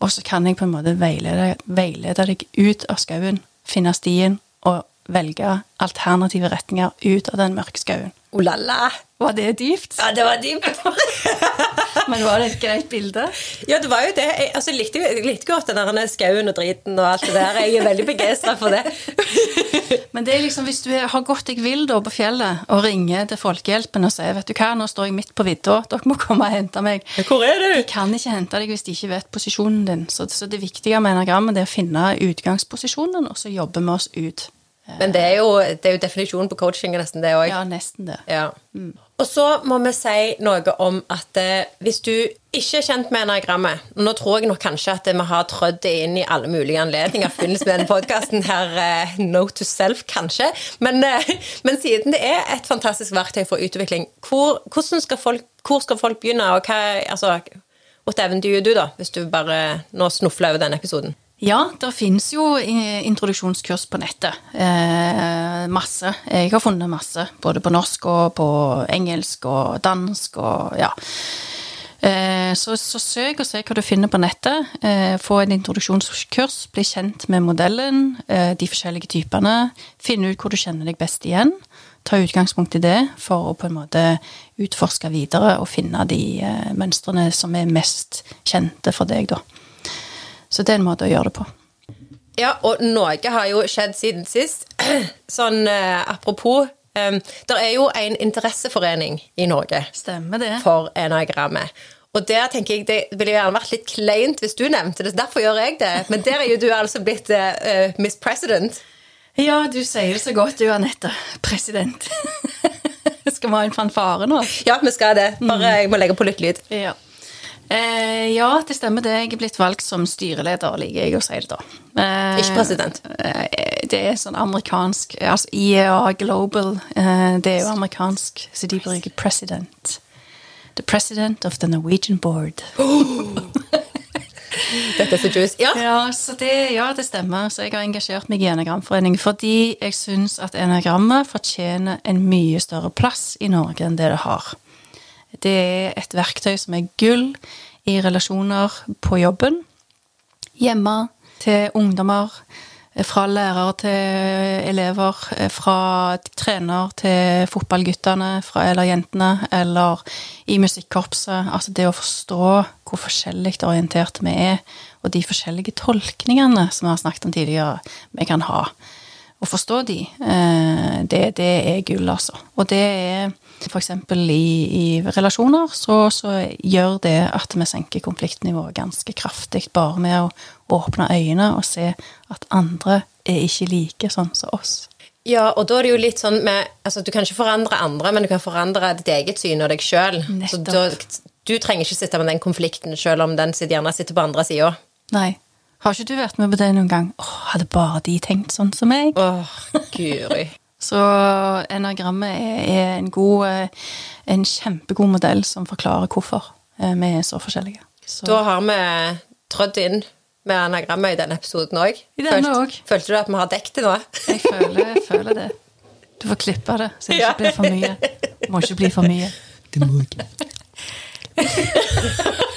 [SPEAKER 2] og så kan jeg på en måte veilede, veilede deg ut av skauen, finne stien og velge alternative retninger ut av den mørke skauen.
[SPEAKER 1] Oh la la!
[SPEAKER 2] Var det dypt?
[SPEAKER 1] Ja, det var dypt.
[SPEAKER 2] Men var det et greit bilde?
[SPEAKER 1] Ja, det var jo det. Jeg altså, likte, likte godt den der skauen og driten og alt det der. Jeg er veldig begeistra for det.
[SPEAKER 2] Men det er liksom hvis du har gått deg vill da på fjellet og ringer til Folkehjelpen og sier vet du hva, nå står jeg midt på vidda, dere må komme og hente meg.
[SPEAKER 1] Hvor er du?
[SPEAKER 2] De kan ikke hente deg hvis de ikke vet posisjonen din. Så, så det viktige med enagrammet er å finne utgangsposisjonen, og så jobbe vi oss ut.
[SPEAKER 1] Men det er jo, det er jo definisjonen på coaching, nesten det òg.
[SPEAKER 2] Ja, nesten det.
[SPEAKER 1] Ja. Og så må vi si noe om at eh, hvis du ikke er kjent med enagrammet Nå tror jeg nok kanskje at vi har trødd det inn i alle mulige anledninger i forbindelse med denne podkasten her, eh, Note to self, kanskje. Men, eh, men siden det er et fantastisk verktøy for utvikling, hvor, skal folk, hvor skal folk begynne? Og hva, altså, what even do you do, da, hvis du bare nå snufler over denne episoden?
[SPEAKER 2] Ja, det finnes jo introduksjonskurs på nettet. Eh, masse. Jeg har funnet masse. Både på norsk og på engelsk og dansk og ja. Eh, så, så søk og se hva du finner på nettet. Eh, få en introduksjonskurs. Bli kjent med modellen, eh, de forskjellige typene. Finne ut hvor du kjenner deg best igjen. Ta utgangspunkt i det for å på en måte utforske videre og finne de eh, mønstrene som er mest kjente for deg, da. Så det er en måte å gjøre det på.
[SPEAKER 1] Ja, og noe har jo skjedd siden sist. Sånn eh, apropos um, Det er jo en interesseforening i Norge
[SPEAKER 2] Stemmer det.
[SPEAKER 1] for enagrammet. Og der tenker jeg det ville gjerne vært litt kleint hvis du nevnte det, så derfor gjør jeg det. Men der er jo du altså blitt uh, Miss President.
[SPEAKER 2] Ja, du sier det så godt du, Anette. President. Skal vi ha en fanfare nå?
[SPEAKER 1] Ja, vi skal det. Bare jeg må legge på litt lyd.
[SPEAKER 2] Ja. Eh, ja, det stemmer det. Jeg er blitt valgt som styreleder, liker jeg å si det da. Eh,
[SPEAKER 1] Ikke president.
[SPEAKER 2] eh, Det er sånn amerikansk Altså IEA Global, eh, det er jo amerikansk, så de bruker president. The president of the Norwegian board.
[SPEAKER 1] Dette er så juice. Ja.
[SPEAKER 2] Ja, så det, ja, det stemmer. Så jeg har engasjert meg i Enagramforeningen fordi jeg syns at enagrammet fortjener en mye større plass i Norge enn det det har. Det er et verktøy som er gull i relasjoner på jobben. Hjemme, til ungdommer, fra lærer til elever, fra trener til fotballguttene eller jentene, eller i musikkorpset. Altså det å forstå hvor forskjellig orientert vi er, og de forskjellige tolkningene som vi har snakket om tidligere, vi kan ha. Å forstå de, eh, det, det er gull, altså. Og det er f.eks. I, i relasjoner så, så gjør det at vi senker konfliktnivået ganske kraftig bare med å åpne øynene og se at andre er ikke like sånn som oss.
[SPEAKER 1] Ja, og da er det jo litt sånn med altså, Du kan ikke forandre andre, men du kan forandre ditt eget syn og deg sjøl. Du trenger ikke sitte med den konflikten sjøl om den gjerne sitter på andre sida.
[SPEAKER 2] Nei. Har ikke du vært med på det noen gang? Åh, hadde bare de tenkt sånn som meg?
[SPEAKER 1] Åh, guri.
[SPEAKER 2] Så enagrammet er en god eh, En kjempegod modell som forklarer hvorfor eh, vi er så forskjellige. Så.
[SPEAKER 1] Da har vi trådt inn med anagrammet i denne episoden òg.
[SPEAKER 2] Følte,
[SPEAKER 1] følte du at vi har dekket det nå?
[SPEAKER 2] Jeg føler, jeg føler, det. Du får klippe det, så det ikke blir for mye. Det må ikke bli for mye.
[SPEAKER 3] Det må ikke.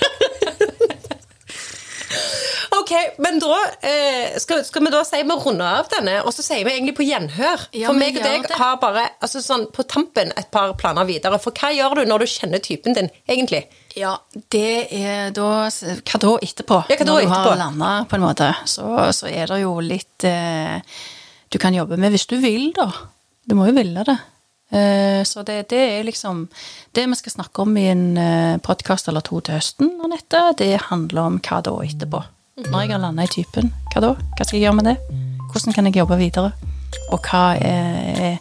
[SPEAKER 1] Ok, men da eh, skal, skal, vi da si vi runder av denne, og så sier vi egentlig på gjenhør.
[SPEAKER 2] Ja,
[SPEAKER 1] for meg og deg
[SPEAKER 2] det.
[SPEAKER 1] har bare altså sånn, på tampen et par planer videre. For hva gjør du når du kjenner typen din, egentlig?
[SPEAKER 2] Ja, det er da Hva da etterpå?
[SPEAKER 1] Ja, hva da
[SPEAKER 2] når du
[SPEAKER 1] etterpå?
[SPEAKER 2] har landa, på en måte, så, så er det jo litt eh, Du kan jobbe med hvis du vil, da. Du må jo ville det. Eh, så det, det, er liksom Det vi skal snakke om i en eh, podkast eller to til høsten, Anette, det handler om hva da etterpå. Når jeg har landa i typen, hva da? Hva skal jeg gjøre med det? Hvordan kan jeg jobbe videre? Og hva er,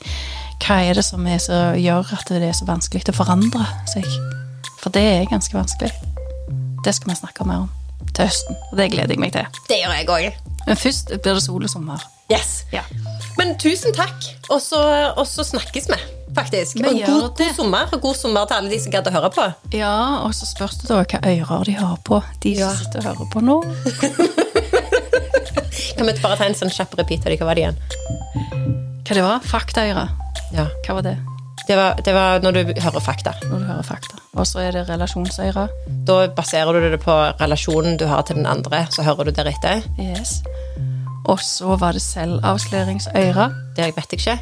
[SPEAKER 2] hva er det som er så, gjør at det er så vanskelig å forandre seg? For det er ganske vanskelig. Det skal vi snakke mer om til høsten, og det gleder jeg meg til.
[SPEAKER 1] Det gjør jeg òg.
[SPEAKER 2] Men først blir det sol og sommer.
[SPEAKER 1] Yes.
[SPEAKER 2] Ja.
[SPEAKER 1] Men tusen takk, og så snakkes vi, faktisk.
[SPEAKER 2] Men
[SPEAKER 1] og god, god sommer, og god sommer til alle de som gadd å høre på.
[SPEAKER 2] Ja, og så spørs det da hva ører de har på, de
[SPEAKER 1] Ja.
[SPEAKER 2] som sitter og hører på nå.
[SPEAKER 1] Kan vi bare ta en sånn kjapp repeat av de? Hva var det igjen?
[SPEAKER 2] Hva det var? Faktaøre.
[SPEAKER 1] Ja.
[SPEAKER 2] Hva var det?
[SPEAKER 1] Det var, det var når du hører fakta.
[SPEAKER 2] Når du hører fakta. Og så er det relasjonsøyre.
[SPEAKER 1] Da baserer du det på relasjonen du har til den andre, så hører du deretter.
[SPEAKER 2] Yes. Og så var det selvavsløringsøyre.
[SPEAKER 1] Det vet jeg ikke.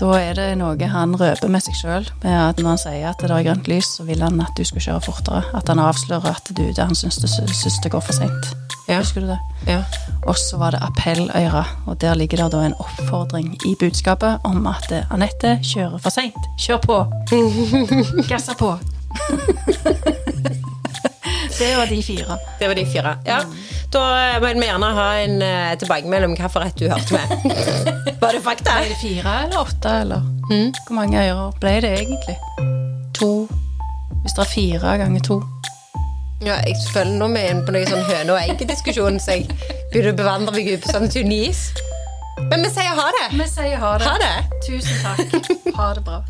[SPEAKER 2] Da er det noe han røper med seg sjøl. Når han sier at det er grønt lys, så vil han at du skal kjøre fortere. At han avslører at du, det, han syns det, syns det går for seint.
[SPEAKER 1] Ja.
[SPEAKER 2] Husker du det?
[SPEAKER 1] Ja.
[SPEAKER 2] Og så var det appelløyre, og der ligger det da en oppfordring i budskapet om at Anette kjører for seint. Kjør på! Gassa på! det var de fire.
[SPEAKER 1] Det var de fire. Ja. Da vil vi gjerne ha en uh, tilbakemelding om hvilken rett du hørte med. Var det fakta?
[SPEAKER 2] Ble det fire eller åtte, eller? Hvor mange ører ble det egentlig? To. Hvis det er fire ganger to.
[SPEAKER 1] Ja, jeg føler nå med inn på noe sånn høne og egg-diskusjon, så jeg begynner å bevandre meg ut på sånn tunis. Men vi sier ha det.
[SPEAKER 2] Vi sier ha det.
[SPEAKER 1] Ha det.
[SPEAKER 2] Tusen takk. Ha det bra.